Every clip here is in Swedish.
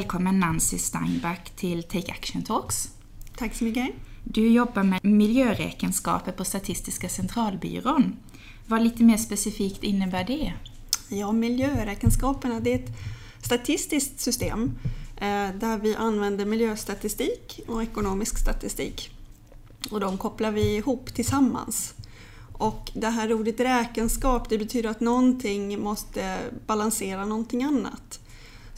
välkommen Nancy Steinback till Take Action Talks. Tack så mycket. Du jobbar med miljöräkenskaper på Statistiska centralbyrån. Vad lite mer specifikt innebär det? Ja, miljöräkenskaperna det är ett statistiskt system eh, där vi använder miljöstatistik och ekonomisk statistik. Och de kopplar vi ihop tillsammans. Och det här ordet räkenskap det betyder att någonting måste balansera någonting annat.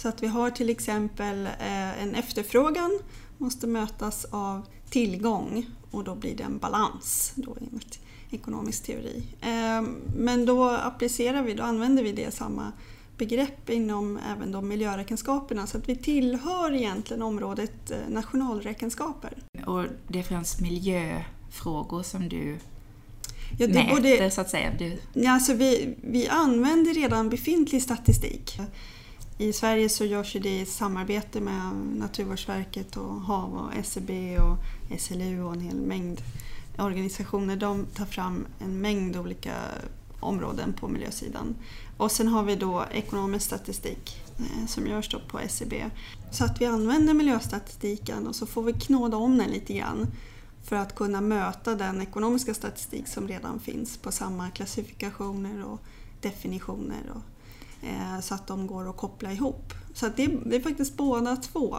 Så att vi har till exempel eh, en efterfrågan måste mötas av tillgång och då blir det en balans då enligt ekonomisk teori. Ehm, men då applicerar vi, då använder vi det samma begrepp inom även de miljöräkenskaperna så att vi tillhör egentligen området eh, nationalräkenskaper. Och det finns miljöfrågor som du ja, det, mäter både, så att säga? Du... Ja, alltså vi, vi använder redan befintlig statistik. I Sverige så görs det i samarbete med Naturvårdsverket och HaV och SCB och SLU och en hel mängd organisationer. De tar fram en mängd olika områden på miljösidan. Och sen har vi då ekonomisk statistik eh, som görs då på SCB. Så att vi använder miljöstatistiken och så får vi knåda om den lite grann för att kunna möta den ekonomiska statistik som redan finns på samma klassifikationer och definitioner. Och, Eh, så att de går att koppla ihop. Så det, det, är faktiskt båda två.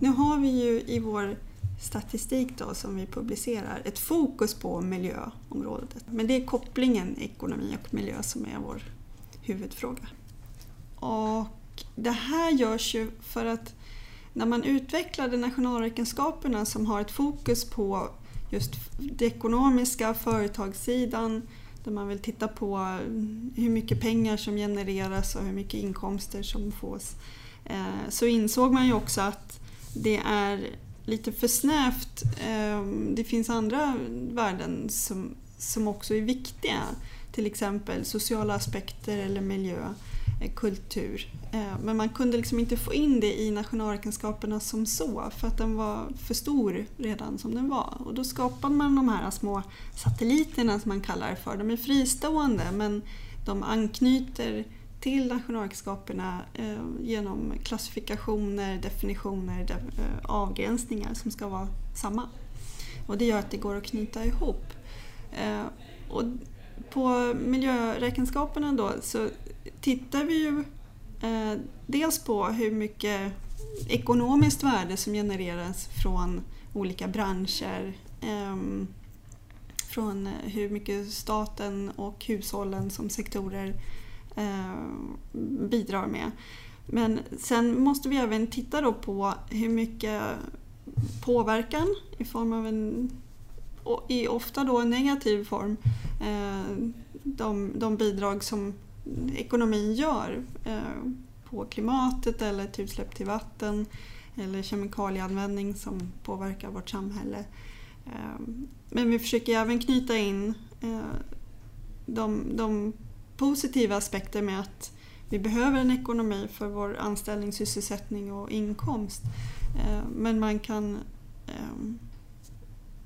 Nu har vi ju i vår statistik då, som vi publicerar ett fokus på miljöområdet. Men det är kopplingen ekonomi och miljö som är vår huvudfråga. Och det här görs ju för att när man utvecklade nationalräkenskaperna som har ett fokus på just det ekonomiska, företagssidan, där man vill titta på eh, hur mycket pengar som genereras och hur mycket inkomster som fås, eh, så insåg man ju också att det är lite för snävt. Ehm, det finns andra värden som, som också är viktiga. Till exempel sociala aspekter eller miljö, Eh, kultur. Eh, men man kunde liksom inte få in det i nationalräkenskaperna som så för att den var för stor redan som den var. Och då skapade man de här små satelliterna som man kallar det för. De är fristående men de anknyter till nationalräkenskaperna eh, genom klassifikationer, definitioner, avgränsningar som ska vara samma. Och det gör att det går att knyta ihop. Och på miljöräkenskaperna då så tittar vi ju eh, dels på hur mycket ekonomiskt värde som genereras från olika branscher ehm, Eh, från hur mycket staten och hushållen som sektorer Eh, bidrar med. Men sen måste vi även titta då på hur mycket påverkan i form av en, i ofta då en negativ form, eh, de, de bidrag som ekonomin gör eh, på klimatet eller typ till utsläpp till vatten eller kemikalieanvändning som påverkar vårt samhälle. Eh, men vi försöker även knyta in eh, de, de positiva aspekter med att vi behöver en ekonomi för vår anställning, sysselsättning och inkomst. Men man kan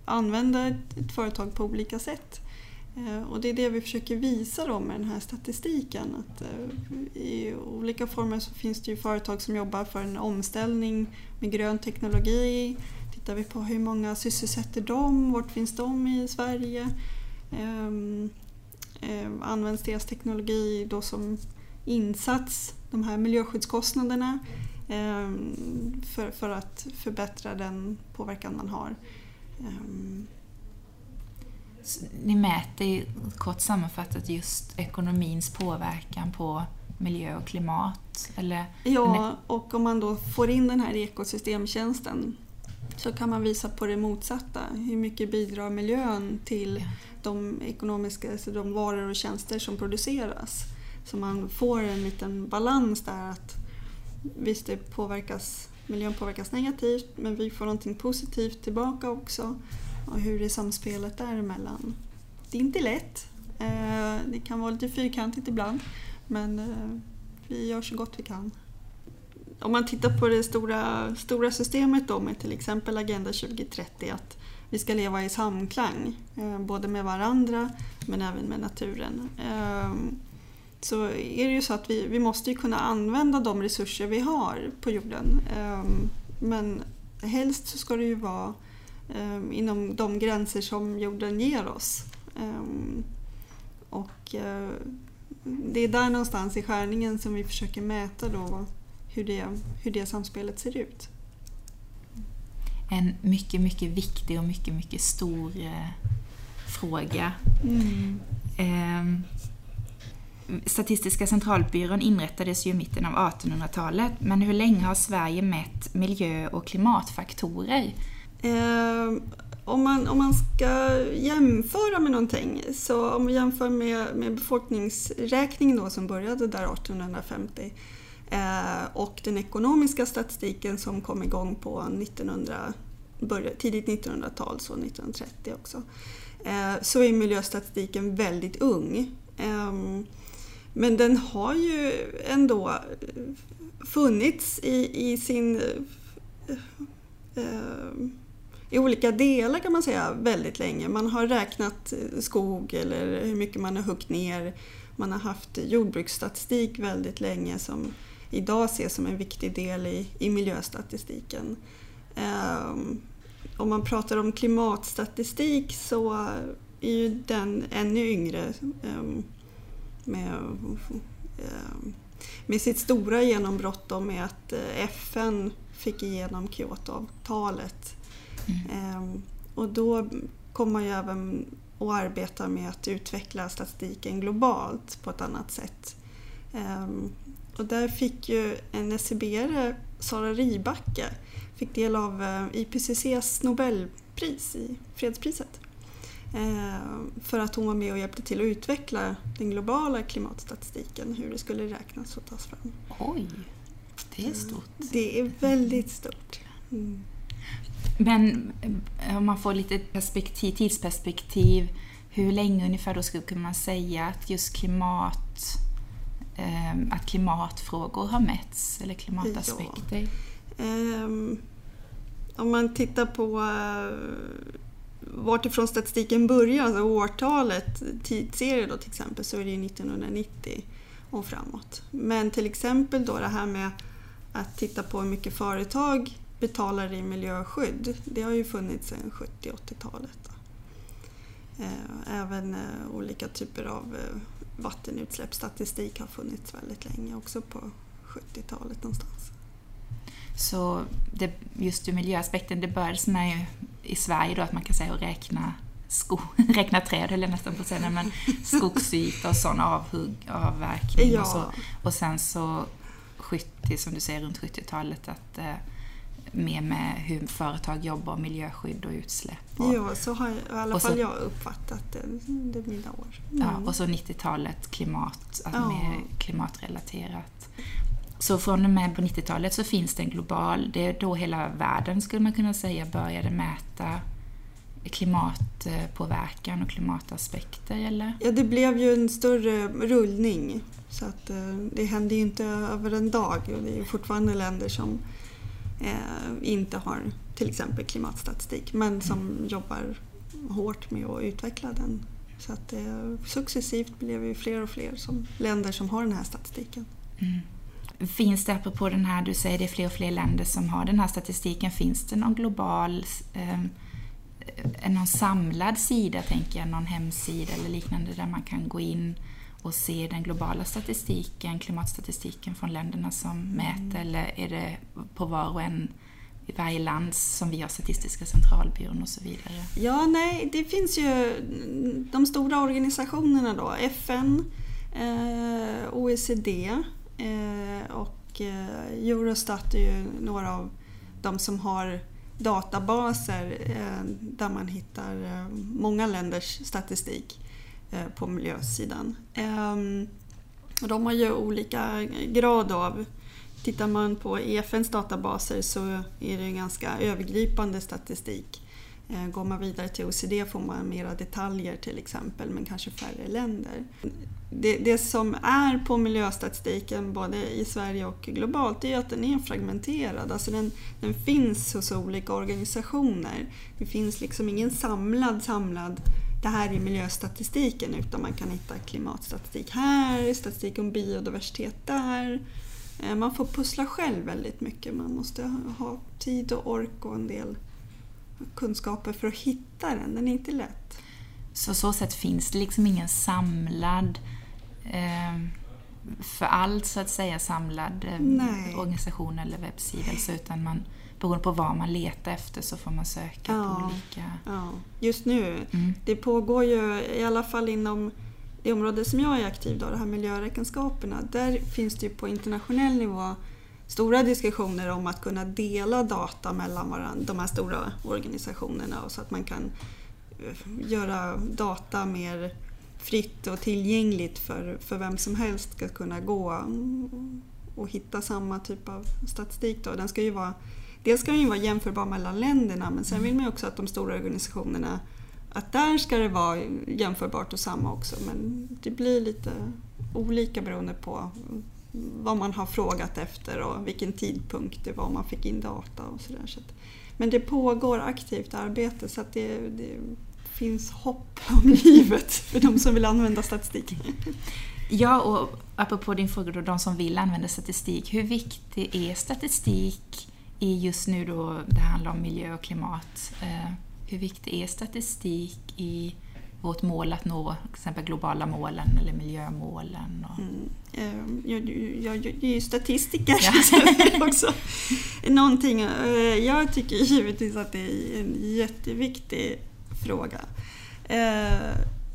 använda ett företag på olika sätt. Eh, och det är det vi försöker visa då med den här statistiken. Att eh, I olika former så finns det ju företag som jobbar för en omställning med grön teknologi. Tittar vi på hur många sysselsätter de? Vart finns de i Sverige? Ehm, ehm, används deras teknologi då som insats, de här miljöskyddskostnaderna, ehm, för, för att förbättra den påverkan man har. Ni mäter kort sammanfattat just ekonomins påverkan på miljö och klimat? Eller? Ja, och om man då får in den här ekosystemtjänsten så kan man visa på det motsatta. Hur mycket bidrar miljön till de ekonomiska, alltså de varor och tjänster som produceras? Så man får en liten balans där att visst, det påverkas, miljön påverkas negativt men vi får någonting positivt tillbaka också. Och hur är samspelet däremellan? Det är inte lätt. Eh, det kan vara lite fyrkantigt ibland men eh, vi gör så gott vi kan om man tittar på det stora, stora systemet då med till exempel Agenda 2030 att vi ska leva i samklang, eh, både med varandra men även med naturen. Så är det ju så att vi, vi måste ju kunna använda de resurser vi har på jorden. Men helst så ska det ju vara inom de gränser som jorden ger oss. Ehm, och eh, det är där någonstans i skärningen som vi försöker mäta då hur det, hur det samspelet ser ut. En mycket, mycket viktig och mycket, mycket stor eh, fråga. Mm. Eh, Statistiska centralbyrån inrättades ju i mitten av 1800-talet, men hur länge har Sverige mätt miljö och klimatfaktorer? Eh, om, man, om man ska jämföra med någonting, så om vi jämför med, med befolkningsräkningen då, som började där 1850 eh, och den ekonomiska statistiken som kom igång på 1900, började, tidigt 1900-tal, så 1930 också, eh, så är miljöstatistiken väldigt ung. Ehm, men den har ju ändå funnits i, i sin eh, eh i olika delar kan man säga väldigt länge. Man har räknat eh, skog eller hur mycket man har huggit ner. Man har haft jordbruksstatistik väldigt länge som idag ses som en viktig del i, i miljöstatistiken. Um, om man pratar om klimatstatistik så är ju den ännu yngre. Um, med, um, med sitt stora genombrott med att eh, FN fick igenom Kyotoavtalet Mm. Och då kommer man ju även att arbeta med att utveckla statistiken globalt på ett annat sätt. Ehm, och där fick ju en SCB-are, Sara Ribacke, fick del av eh, IPCCs Nobelpris i fredspriset. Ehm, för att hon var med och hjälpte till att utveckla den globala klimatstatistiken, hur det skulle räknas och tas fram. Oj, det är stort. Det är väldigt stort. Mm. Men eh, om man får lite perspektiv, tidsperspektiv, hur länge ungefär då skulle man säga att just klimat eh, att klimatfrågor har mätts, eller klimataspekter? Ja. Ehm, om man tittar på eh, vartifrån statistiken börjar, alltså årtalet, tidsserie då till exempel, så är det 1990 och framåt. Men till exempel då det här med att titta på hur mycket företag betalar i miljöskydd. Det har ju funnits sedan 70 80-talet. Eh, även eh, olika typer av eh, vattenutsläppsstatistik har funnits väldigt länge, också på 70-talet någonstans. Så det, just ur miljöaspekten, det började med i Sverige då att man kan säga att räkna, sko, räkna träd, eller nästan på säga, men skogsyta och sån avhugg, avverkning ja. och så. Och sen så 70, som du säger, runt 70-talet att mer med hur företag jobbar, miljöskydd och utsläpp. Och, ja, så har i alla fall så, jag uppfattat det under mina år. Mm. Ja, och så 90-talet klimat, ja. mer klimatrelaterat. Så från och med på 90-talet så finns det en global, det är då hela världen skulle man kunna säga började mäta klimatpåverkan och klimataspekter, eller? Ja, det blev ju en större rullning. Så att eh, det hände ju inte över en dag och det är fortfarande länder som Eh, inte har till exempel klimatstatistik men som mm. jobbar hårt med att utveckla den. Så att eh, successivt blir vi fler och fler som länder som har den här statistiken. Mm. Finns det, apropå den här, du säger det är fler och fler länder som har den här statistiken, finns det någon global, ehm, eh, någon samlad sida, tänker jag, någon hemsida eller liknande där man kan gå in och se den globala statistiken, klimatstatistiken från länderna som mäter mm. eller är det på var och en i varje land som vi har Statistiska centralbyrån och så vidare? Ja, nej, det finns ju de stora organisationerna då, FN, eh, OECD eh, och eh, Eurostat är ju några av de som har databaser eh, där man hittar eh, många länders statistik. Eh, på miljösidan. Ehm, de har ju olika grad av Tittar man på e FNs databaser så är det en ganska övergripande statistik. Eh, går man vidare till OECD får man mera detaljer till exempel, men kanske färre länder. Det, det, som är på miljöstatistiken både i Sverige och globalt är att den är fragmenterad. Alltså den, den finns hos olika organisationer. Det finns liksom ingen samlad, samlad det här är miljöstatistiken utan man kan hitta klimatstatistik här, statistik om biodiversitet där. Eh, man får pussla själv väldigt mycket. Man måste ha tid och ork och en del kunskaper för att hitta den. Den är inte lätt. Så så sätt finns det liksom ingen samlad eh, för allt så att säga samlad eh, organisation eller webbsida utan man beroende på vad man letar efter så får man söka ja, på olika... Ja. Just nu, mm. det pågår ju i alla fall inom det område som jag är aktiv då, det här miljöräkenskaperna, där finns det ju på internationell nivå stora diskussioner om att kunna dela data mellan varandra, de här stora organisationerna och så att man kan eh, göra data mer fritt och tillgängligt för, för vem som helst ska kunna gå och hitta samma typ av statistik. Då. Den ska ju vara, dels ska den ju vara jämförbar mellan länderna men sen vill man ju också att de stora organisationerna att där ska det vara jämförbart och samma också men det blir lite olika beroende på vad man har frågat efter och vilken tidpunkt det var man fick in data och sådär. Så men det pågår aktivt arbete så att det, det finns hopp om livet för de som vill använda statistik. Ja, och apropå din fråga då, de som vill använda statistik. Hur viktig är statistik i just nu då det handlar om miljö och klimat? Eh, hur viktig är statistik i vårt mål att nå till exempel globala målen eller miljömålen? Och... Mm. Ehm, jag, jag, jag, är ju statistiker ja. också. Någonting, eh, jag tycker givetvis att det är en jätteviktig fråga.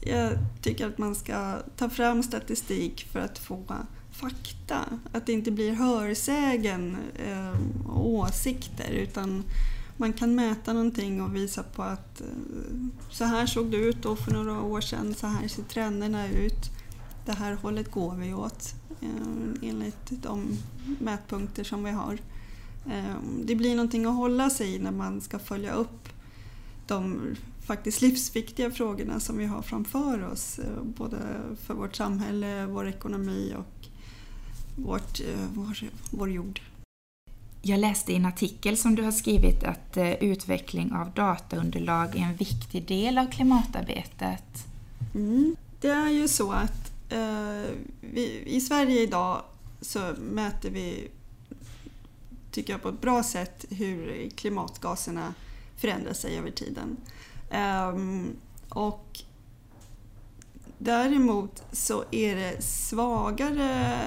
Jag tycker att man ska ta fram statistik för att få fakta. Att det inte blir hörsägen eh, och åsikter utan man kan mäta någonting och visa på att eh, så här såg det ut då för några år sedan, så här ser trenderna ut. Det här hållet går vi åt eh, enligt de mätpunkter som vi har. Eh, det blir någonting att hålla sig i när man ska följa upp de faktiskt livsviktiga frågorna som vi har framför oss. Eh, både för vårt samhälle, vår ekonomi och vårt, eh, vår, vår jord. Jag läste i en artikel som du har skrivit att eh, utveckling av dataunderlag är en viktig del av klimatarbetet. Mm. Det är ju så att eh, vi, i Sverige idag så mäter vi, tycker jag på ett bra sätt, hur klimatgaserna förändrar sig över tiden. Um, och däremot så är det svagare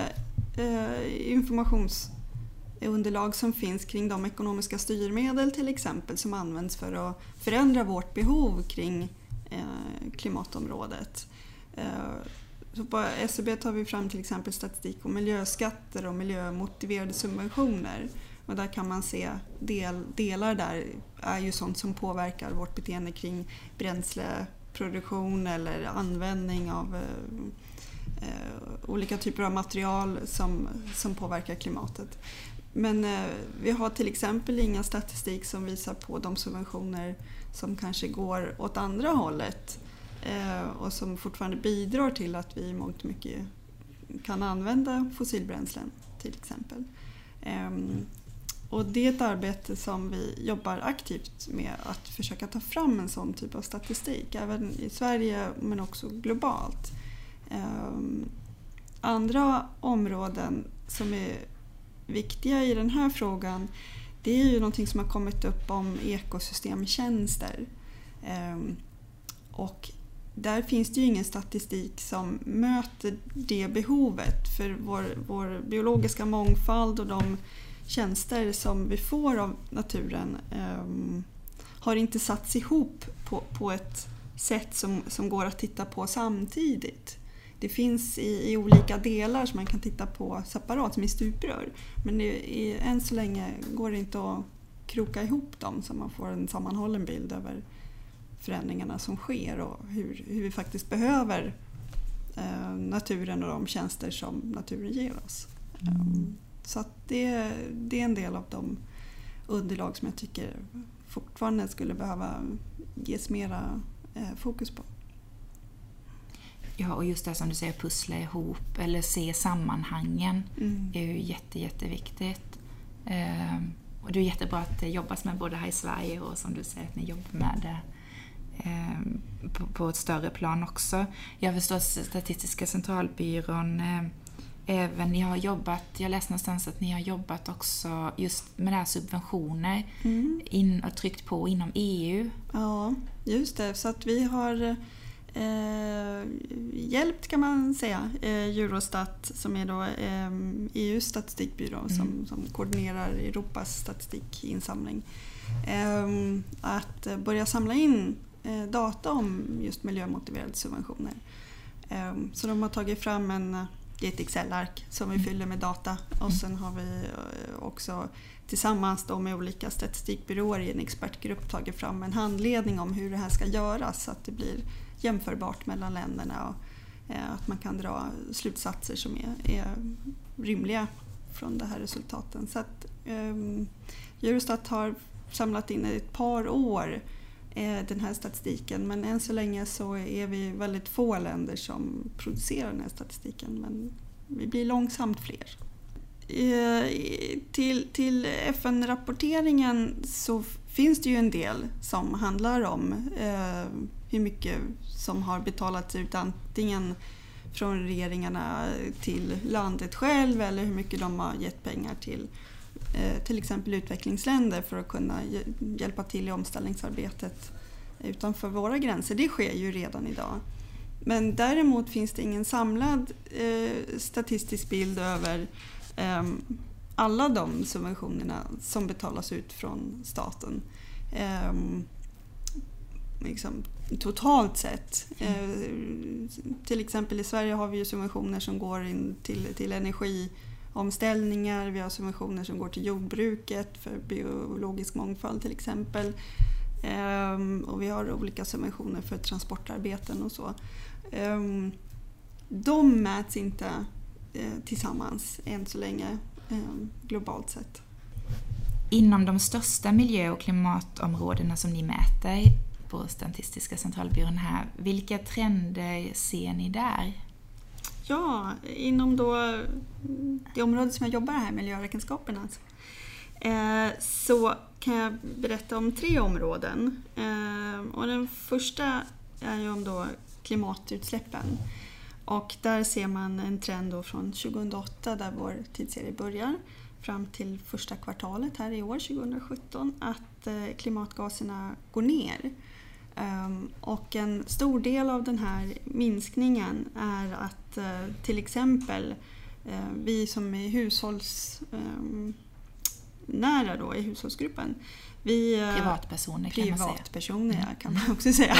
uh, informationsunderlag som finns kring de ekonomiska styrmedel till exempel som används för att förändra vårt behov kring uh, klimatområdet. Uh, så på SCB tar vi fram till exempel statistik om miljöskatter och miljömotiverade subventioner. Och där kan man se del, delar där är ju sånt som påverkar vårt beteende kring bränsleproduktion eller användning av eh, eh olika typer av material som, som påverkar klimatet. Men eh, vi har till exempel ingen statistik som visar på de subventioner som kanske går åt andra hållet eh, och som fortfarande bidrar till att vi i mångt och mycket kan använda fossilbränslen till exempel. Ehm, och det är ett arbete som vi jobbar aktivt med att försöka ta fram en sån typ av statistik, även i Sverige men också globalt. Ehm, andra områden som är viktiga i den här frågan det är ju någonting som har kommit upp om ekosystemtjänster. Ehm, och där finns det ju ingen statistik som möter det behovet för vår, vår biologiska mångfald och de tjänster som vi får av naturen um, har inte satts ihop på, på ett sätt som, som går att titta på samtidigt. Det finns i, i olika delar som man kan titta på separat, som i stuprör. Men det, i, än så länge går det inte att kroka ihop dem så man får en sammanhållen bild över förändringarna som sker och hur, hur vi faktiskt behöver eh, naturen och de tjänster som naturen ger oss. Mm. Så det, det är en del av de underlag som jag tycker fortfarande skulle behöva ges mera eh, fokus på. Ja, och just det som du säger, pussla ihop eller se sammanhangen mm. är ju jätte, jätteviktigt. Eh, och det är jättebra att det jobbas med både här i Sverige och som du säger att ni jobbar med det eh, på, på ett större plan också. Jag förstår att Statistiska centralbyrån eh, även ni har jobbat, jag läste någonstans att ni har jobbat också just med det här subventioner mm. in, och tryckt på inom EU. Ja, just det. Så att vi har eh, hjälpt kan man säga eh, Eurostat som är då eh, EUs statistikbyrå mm. som, som koordinerar Europas statistikinsamling. Eh, att börja samla in eh, data om just miljömotiverade subventioner. Eh, så de har tagit fram en är ett Excel-ark som vi mm. fyller med data och mm. sen har vi eh, också tillsammans då med olika statistikbyråer i en expertgrupp tagit fram en handledning om hur det här ska göras så att det blir jämförbart mellan länderna och eh, att man kan dra slutsatser som är, är rimliga från de här resultaten. Så att, um, Eurostat har samlat in ett par år Eh, den här statistiken men än så länge så är vi väldigt få länder som producerar den här statistiken men vi blir långsamt fler. Eh, till, till FN-rapporteringen så finns det ju en del som handlar om eh, hur mycket som har betalats ut antingen från regeringarna till landet själv eller hur mycket de har gett pengar till eh, till exempel utvecklingsländer för att kunna hjälpa till i omställningsarbetet utanför våra gränser. Det sker ju redan idag. Men däremot finns det ingen samlad eh, statistisk bild över eh, alla de subventionerna som betalas ut från staten. Eh, liksom, totalt sett. Eh, till exempel i Sverige har vi ju subventioner som går in till, till omställningar, Vi har subventioner som går till jordbruket för biologisk mångfald till exempel. Ehm, och vi har olika subventioner för transportarbeten och så. Ehm, de mäts inte eh, tillsammans än så länge ehm, globalt sett. Inom de största miljö och klimatområdena som ni mäter på Statistiska centralbyrån här. Vilka trender ser ni där? Ja, inom då det område som jag jobbar här, miljöräkenskaperna, alltså. eh, så kan jag berätta om tre områden. Eh, och den första är ju om då klimatutsläppen. Och där ser man en trend då från 2008 där vår tidsserie börjar fram till första kvartalet här i år, 2017, att eh, klimatgaserna går ner. Ehm, och en stor del av den här minskningen är att eh, till exempel eh, vi som är hushållsnära ehm, då, i hushållsgruppen. Vi, eh, privatpersoner kan man säga. Privatpersoner mm. kan man också säga.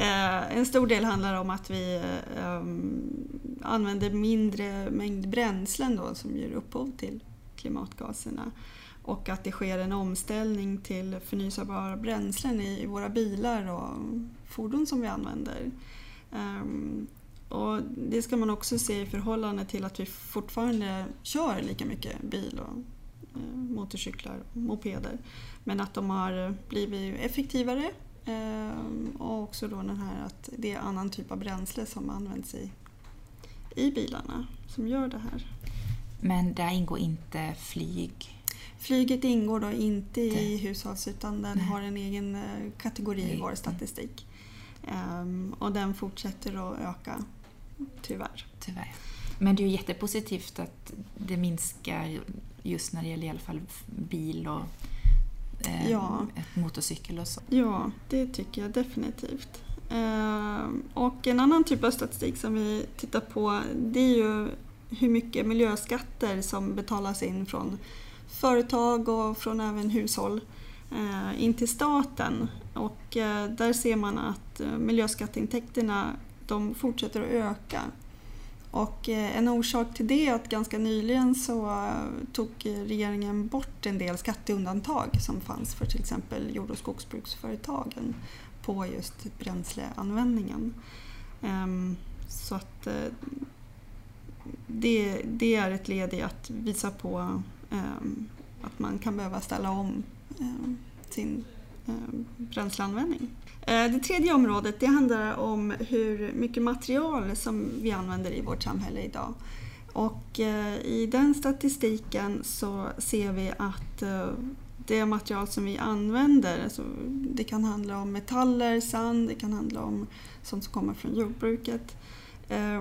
en stor del handlar om att vi um, använder mindre mängd bränslen då, som ger upphov till klimatgaserna och att det sker en omställning till förnyelsebara bränslen i våra bilar och fordon som vi använder. Um, och det ska man också se i förhållande till att vi fortfarande kör lika mycket bil och uh, motorcyklar och mopeder. Men att de har blivit effektivare um, och också då den här att det är annan typ av bränsle som används i, i bilarna som gör det här. Men där ingår inte flyg Flyget ingår då inte i hushålls utan den Nej. har en egen eh, kategori i vår statistik. Um, och den fortsätter att öka, tyvärr. tyvärr. Men det är ju jättepositivt att det minskar just när det gäller i alla fall bil och eh, ja. motorcykel och så. Ja, det tycker jag definitivt. Eh, och en annan typ av statistik som vi tittar på det är ju hur mycket miljöskatter som betalas in från företag och från även hushåll eh, in till staten. Och eh, där ser man att miljöskatteintäkterna de fortsätter att öka. Och eh, en orsak till det är att ganska nyligen så eh, tog regeringen bort en del skatteundantag som fanns för till exempel jord och skogsbruksföretagen på just bränsleanvändningen. Ehm, så att eh, det, det är ett led i att visa på ehm, att man kan behöva ställa om ehm, sin Eh, bränsleanvändning. Eh, det tredje området det handlar om hur mycket material som vi använder i vårt samhälle idag. Och eh, i den statistiken så ser vi att det material som vi använder, alltså det kan handla om metaller, sand, det kan handla om sånt som kommer från jordbruket,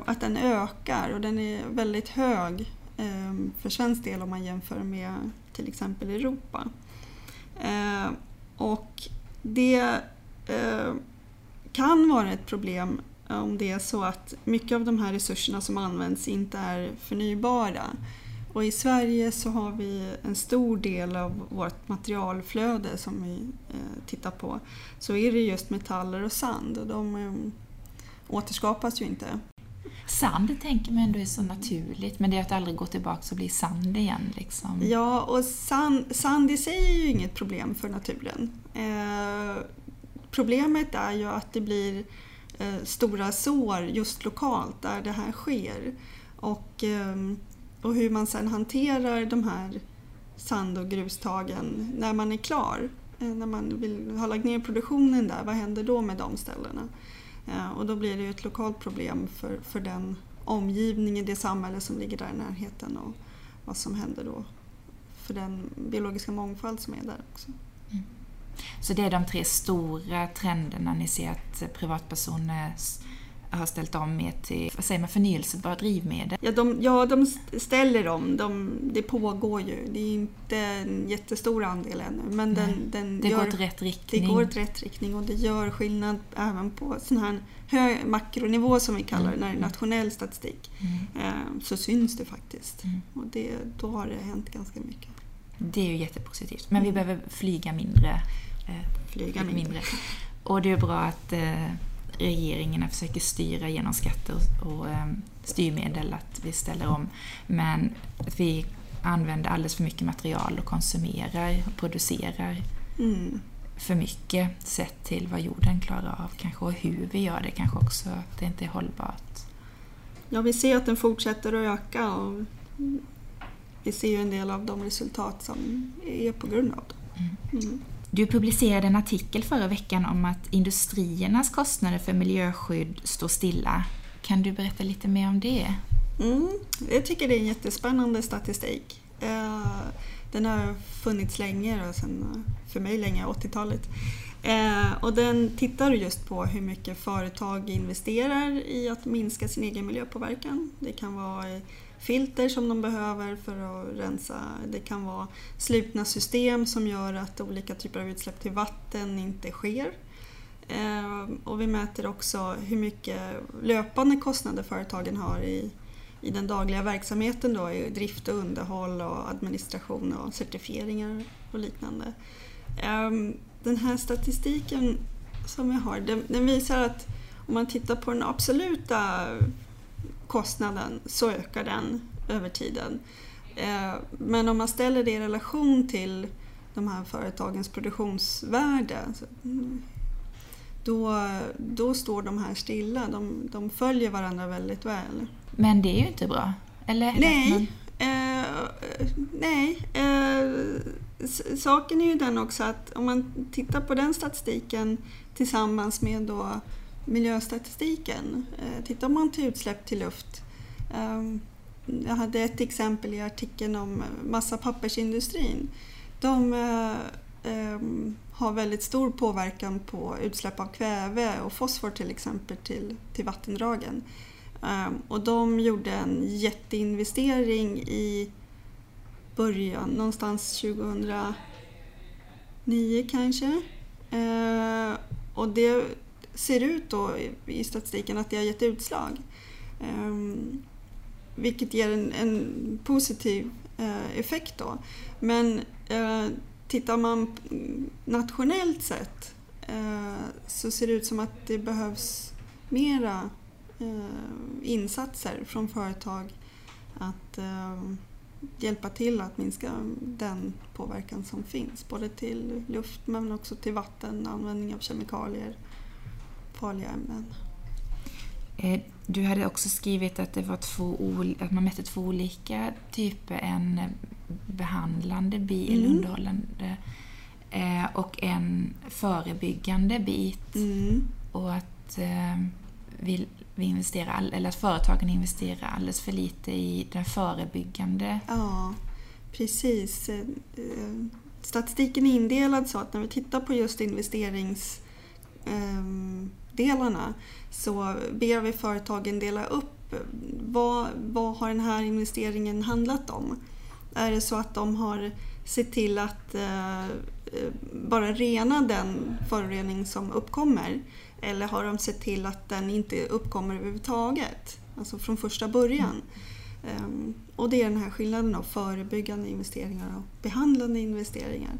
att den ökar och den är väldigt hög för svensk del om man jämför med till exempel Europa. Och det eh, kan vara ett problem eh, om det är så att mycket av de här resurserna som används inte är förnybara. Och i Sverige så har vi en stor del av vårt materialflöde som vi eh, tittar på. Så är det just metaller och sand och de eh, återskapas ju inte. Sand tänker man ändå är så naturligt, men det är att aldrig gå tillbaka och bli sand igen. Liksom. Ja, och sand, sand i sig är ju inget problem för naturen. Eh, problemet är ju att det blir eh, stora sår just lokalt där det här sker. Och, eh, och hur man sedan hanterar de här sand och grustagen när man är klar. Eh, när man vill ha lagt ner produktionen där, vad händer då med de ställena? Eh, och då blir det ju ett lokalt problem för, för den omgivningen, det samhälle som ligger där i närheten och vad som händer då för den biologiska mångfald som är där också. Mm. Så det är de tre stora trenderna ni ser att privatpersoner har ställt om mer till vad säger man, förnyelsebara drivmedel? Ja, de, ja, de ställer om. De, det pågår ju. Det är inte en jättestor andel ännu. Men den, den det gör, går åt rätt riktning. Det går åt rätt riktning och det gör skillnad även på sån här hög makronivå som vi kallar det, när det är mm. nationell statistik. Mm. Eh, så syns det faktiskt. Mm. Och det, då har det hänt ganska mycket. Det är ju jättepositivt. Men vi mm. behöver flyga mindre. Eh, flyga mindre. mindre. Och det är bra att eh, regeringarna försöker styra genom skatter och ehm, styrmedel att vi ställer om. Men att vi använder alldeles för mycket material och konsumerar och producerar mm. för mycket sett till vad jorden klarar av kanske och hur vi gör det kanske också, att det inte är hållbart. Ja, vi ser att den fortsätter att öka och vi ser ju en del av de resultat som är på grund av det. Mm. Du publicerade en artikel förra veckan om att industriernas kostnader för miljöskydd står stilla. Kan du berätta lite mer om det? Mm, jag tycker det är en jättespännande statistik. Eh, den har funnits länge, sen, för mig länge, 80-talet. Eh, och den tittar just på hur mycket företag investerar i att minska sin egen miljöpåverkan. Det kan vara filter som de behöver för att rensa. Det kan vara slutna system som gör att olika typer av utsläpp till vatten inte sker. Eh, och vi mäter också hur mycket löpande kostnader företagen har i, i den dagliga verksamheten, då, i drift och underhåll och administration och certifieringar och liknande. Ehm, den här statistiken som vi har, den, den visar att om man tittar på den absoluta kostnaden så ökar den över tiden. Eh, men om man ställer det i relation till de här företagens produktionsvärde då, då står de här stilla. De, de följer varandra väldigt väl. Men det är ju inte bra, eller? Nej. Eh, nej. Eh, saken är ju den också att om man tittar på den statistiken tillsammans med då miljöstatistiken. Eh, tittar man till utsläpp till luft. Ehm, jag hade ett exempel i artikeln om massa pappersindustrin. De eh, ehm, har väldigt stor påverkan på utsläpp av kväve och fosfor till exempel till, till vattendragen. Ehm, och de gjorde en jätteinvestering i början, någonstans 2009 kanske. Eh, och det ser ut då i statistiken att det har gett utslag. Ehm, vilket ger en, en positiv eh, effekt då. Men eh, tittar man nationellt sett eh, så ser det ut som att det behövs mera insatser från företag att hjälpa till att minska den påverkan som finns. Både till luft men också till vatten, användning av kemikalier farliga ämnen. Eh, du hade också skrivit att, det var två, att man mätte två olika typer. En behandlande bil, mm. underhållande eh, och en förebyggande bit. Mm. Och att eh, vi, vi investerar, eller att företagen investerar alldeles för lite i den förebyggande. Ja, precis. statistiken är indelad så att när vi tittar på just investeringsdelarna nackdelarna så ber vi företagen dela upp vad, vad har den här investeringen handlat om? Är det så att de har sett till att eh, bara rena den förorening som uppkommer eller har de sett till att den inte uppkommer överhuvudtaget? Alltså från första början. Um, och det är den här skillnaden av förebyggande investeringar och behandlande investeringar.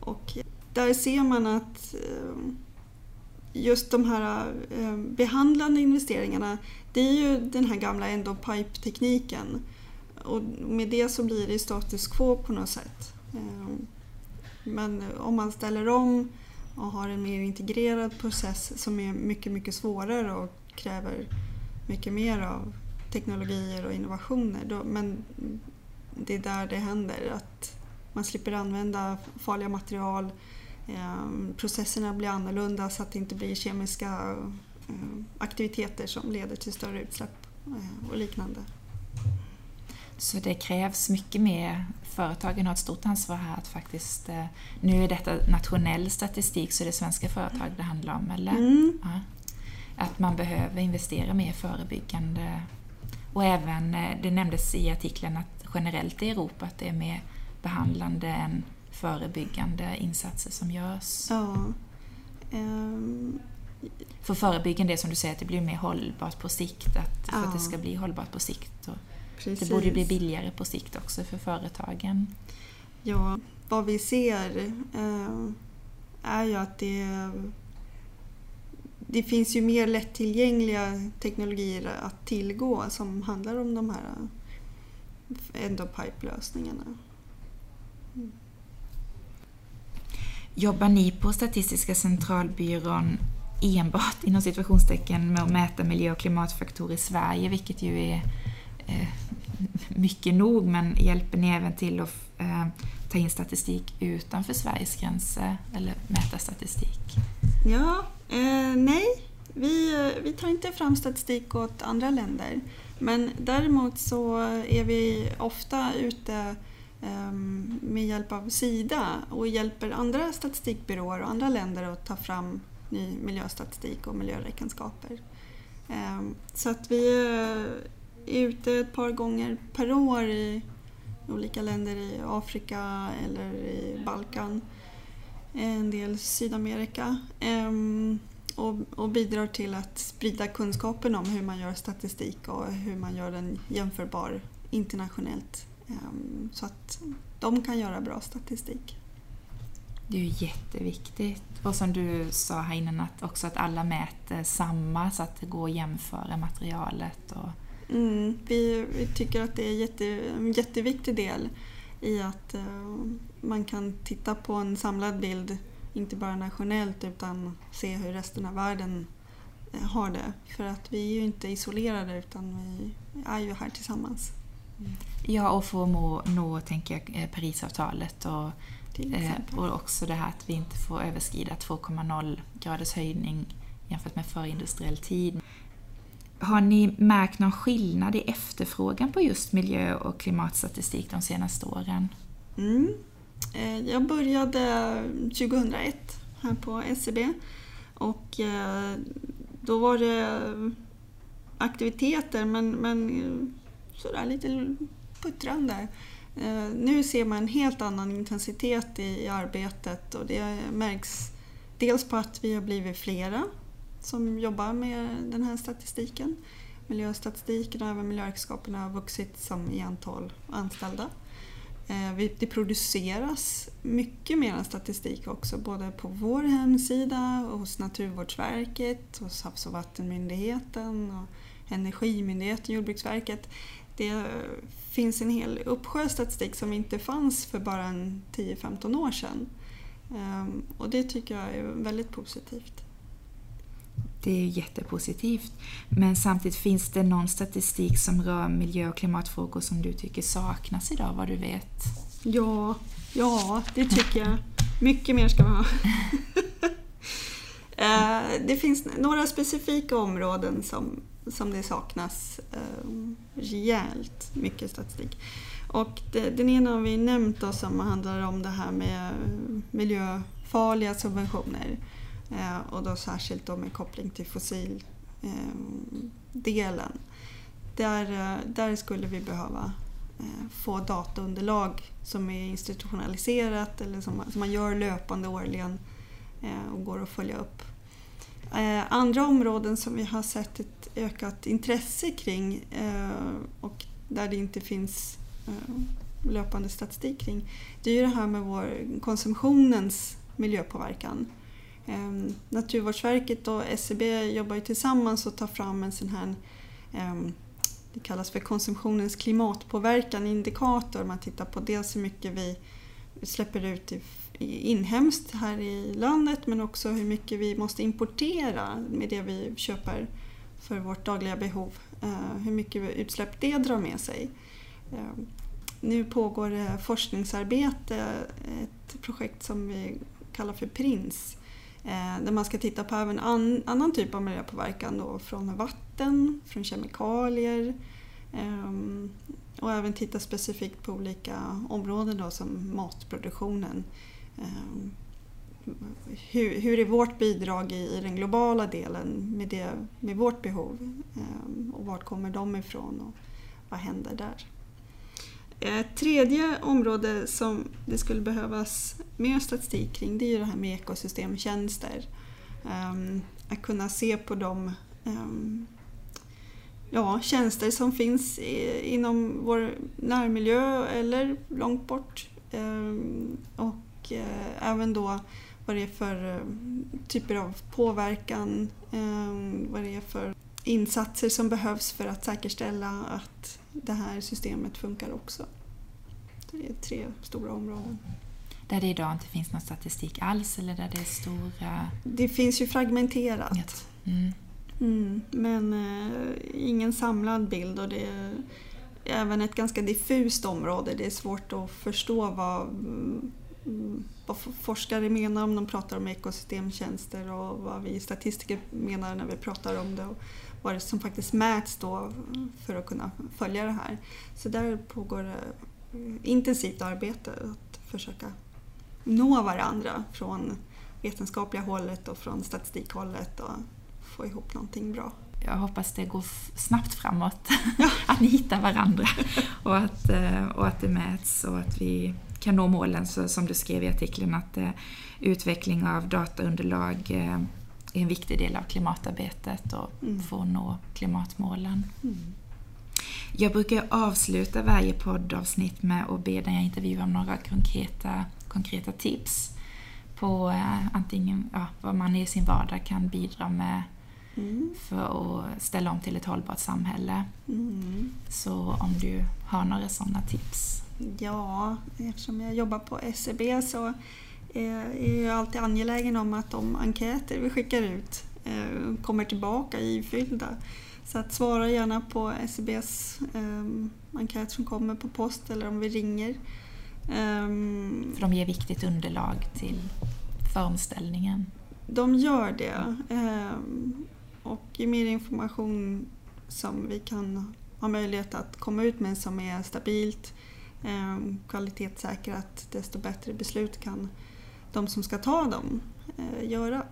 Och där ser man att um, just de här eh, behandlande investeringarna, det är ju den här gamla EndoPipe-tekniken Och med det så blir det status quo på något sätt. Eh, men om man ställer om och har en mer integrerad process som är mycket, mycket svårare och kräver mycket mer av teknologier och innovationer. Då, men det är där det händer, att man slipper använda farliga material. Eh, processerna blir annorlunda så att det inte blir kemiska eh, aktiviteter som leder till större utsläpp eh, och liknande. Så det krävs mycket mer. Företagen har ett stort ansvar här att faktiskt... Eh, nu är detta nationell statistik så det är svenska företag det handlar om, eller? Mm. Ja. Att man behöver investera mer förebyggande. Och även, eh, det nämndes i artikeln att generellt i Europa att det är mer behandlande än förebyggande insatser som görs. Ja. Um... För förebyggande är som du säger att det blir mer hållbart på sikt, att, för att det ska bli hållbart på sikt. Och Precis. Det borde bli billigare på sikt också för företagen. Ja, vad vi ser eh, är ju att det, det finns ju mer lättillgängliga teknologier att tillgå som handlar om de här end-of-pipe-lösningarna. Mm. Jobbar ni på Statistiska centralbyrån enbart inom situationstecken med att mäta miljö och klimatfaktorer i Sverige, vilket ju är eh, mycket nog, men hjälper ni även till att eh, ta in statistik utanför Sveriges gränser eller mäta statistik? Ja, eh, nej. Vi, eh, vi tar inte fram statistik åt andra länder. Men däremot så är vi ofta ute Ehm, med hjälp av Sida och hjälper andra statistikbyråer och andra länder att ta fram ny miljöstatistik och miljöräkenskaper. Ehm, så att vi är ute ett par gånger per år i olika länder i Afrika eller i Balkan, en del Sydamerika ehm, och, bidrar till att sprida kunskapen om hur man gör statistik och hur man gör den jämförbar internationellt så att de kan göra bra statistik. Det är ju jätteviktigt. Och som du sa här innan, att också att alla mäter samma så att det går att jämföra materialet. Och Mm, vi, vi, tycker att det är jätte, en jätteviktig del i att uh, man kan titta på en samlad bild, inte bara nationellt utan se hur resten av världen uh, har det. För att vi är ju inte isolerade utan vi är ju här tillsammans. Ja, och få nå, nå tänker jag, eh, Parisavtalet och, eh, och också det här att vi inte får överskrida 2,0 graders höjning jämfört med förindustriell tid. Har ni märkt någon skillnad i efterfrågan på just miljö och klimatstatistik de senaste åren? Mm. Eh, jag började 2001 här på SCB och eh, då var det aktiviteter men, men sådär lite puttrande. Eh, nu ser man en helt annan intensitet i arbetet och det märks dels på att vi har blivit flera som jobbar med den här statistiken. Miljöstatistiken och även miljöräkenskaperna har vuxit som i antal anställda. Eh, det produceras mycket mer statistik också, både på vår hemsida, hos Naturvårdsverket, hos Havs och vattenmyndigheten, och Energimyndigheten, Jordbruksverket. Det finns en hel uppsjö statistik som inte fanns för bara 10-15 år sedan. Ehm, och det tycker jag är väldigt positivt. Det är jättepositivt. Men samtidigt finns det någon statistik som rör miljö och klimatfrågor som du tycker saknas idag, vad du vet? Ja, ja det tycker jag. Mycket mer ska vi ha. Eh, det finns några specifika områden som som det saknas eh, rejält mycket statistik. Och det, den ena har vi nämnt då som handlar om det här med eh, miljöfarliga subventioner. Eh, och då särskilt då med koppling till fossildelen. Eh, där, eh, där skulle vi behöva eh, få dataunderlag som är institutionaliserat eller som, som man gör löpande årligen eh, och går att följa upp. Eh, andra områden som vi har sett ett ökat intresse kring eh, och där det inte finns eh, löpande statistik kring, det är ju det här med vår konsumtionens miljöpåverkan. Ehm, Naturvårdsverket och SCB jobbar ju tillsammans och tar fram en sån här ehm, det kallas för konsumtionens klimatpåverkan indikator. Man tittar på dels hur mycket vi släpper ut inhemskt här i landet men också hur mycket vi måste importera med det vi köper för vårt dagliga behov. Eh, hur mycket utsläpp det drar med sig. Eh, nu pågår det forskningsarbete, ett projekt som vi kallar för PRINS eh, där man ska titta på även annan typ av miljöpåverkan då, från vatten, från kemikalier ehm, och även titta specifikt på olika områden då, som matproduktionen. Eh, hur, hur är vårt bidrag i, i den globala delen med, det, med vårt behov eh, och vart kommer de ifrån och vad händer där? Ett tredje område som det skulle behövas mer statistik kring det är det här med ekosystemtjänster. Um, att kunna se på de um, ja, tjänster som finns i, inom vår närmiljö eller långt bort. Um, och uh, även då vad det är för uh, typer av påverkan, vad det är för insatser som behövs för att säkerställa att det här systemet funkar också. Det är tre stora områden. Där det idag inte finns någon statistik alls eller där det är stora... Det finns ju fragmenterat. Mm. Mm, men eh, ingen samlad bild och det är även ett ganska diffust område. Det är svårt att förstå vad, vad forskare menar om de pratar om ekosystemtjänster och vad vi statistiker menar när vi pratar om det. Och vad det som faktiskt mäts då för att kunna följa det här. Så där pågår det intensivt arbete att försöka nå varandra från vetenskapliga hållet och från statistikhållet och få ihop någonting bra. Jag hoppas det går snabbt framåt, att ni hittar varandra och att, eh, och att det mäts och att vi kan nå målen så, som du skrev i artikeln att eh, utveckling av dataunderlag eh, är en viktig del av klimatarbetet och mm. få nå klimatmålen. Mm. Jag brukar avsluta varje poddavsnitt med att be den jag intervjuar om några konkreta, konkreta tips på eh, antingen ja, vad man i sin vardag kan bidra med mm. för att ställa om till ett hållbart samhälle. Mm. Så om du har några sådana tips? Ja, eftersom jag jobbar på SCB så är jag alltid angelägen om att de enkäter vi skickar ut eh, kommer tillbaka ifyllda. Så att svara gärna på SCBs um, enkät som kommer på post eller om vi ringer. Um, För de ger viktigt underlag till föromställningen? De gör det. Um, och ju mer information som vi kan ha möjlighet att komma ut med som är stabilt, Ehm, kvalitetssäkrat, desto bättre beslut kan de som ska ta dem eh, göra.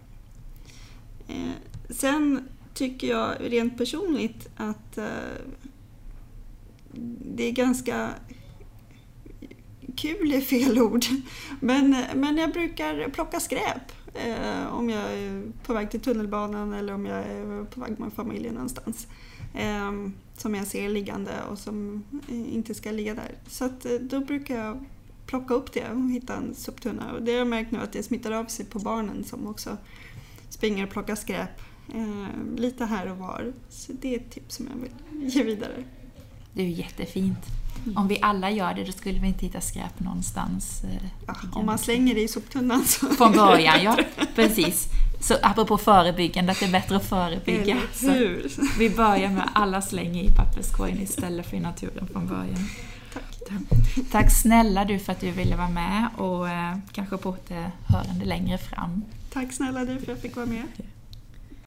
Eh, sen tycker jag rent personligt att eh, det är ganska kul är fel ord, men, men jag brukar plocka skräp om jag är på väg till tunnelbanan eller om jag är på väg med familjen någonstans. Um, som jag ser liggande och som inte ska ligga där. Så att, då brukar jag plocka upp det och hitta en soptunna. Och det har jag märkt nu att det smittar av sig på barnen som också springer och plockar skräp eh, lite här och var. Så det är ett tips som jag vill ge vidare. Det är jättefint. Mm. Om vi alla gör det, då skulle vi inte hitta skräp någonstans. Eh, ja, om man slänger det i soptunnan så... Från början, ja. Precis. Så apropå förebyggande, att det är bättre att förebygga. vi börjar med alla slänger i papperskorgen istället för i naturen från början. Tack. Tack snälla du för att du ville vara med och eh, kanske på återhörande längre fram. Tack snälla du för att jag fick vara med.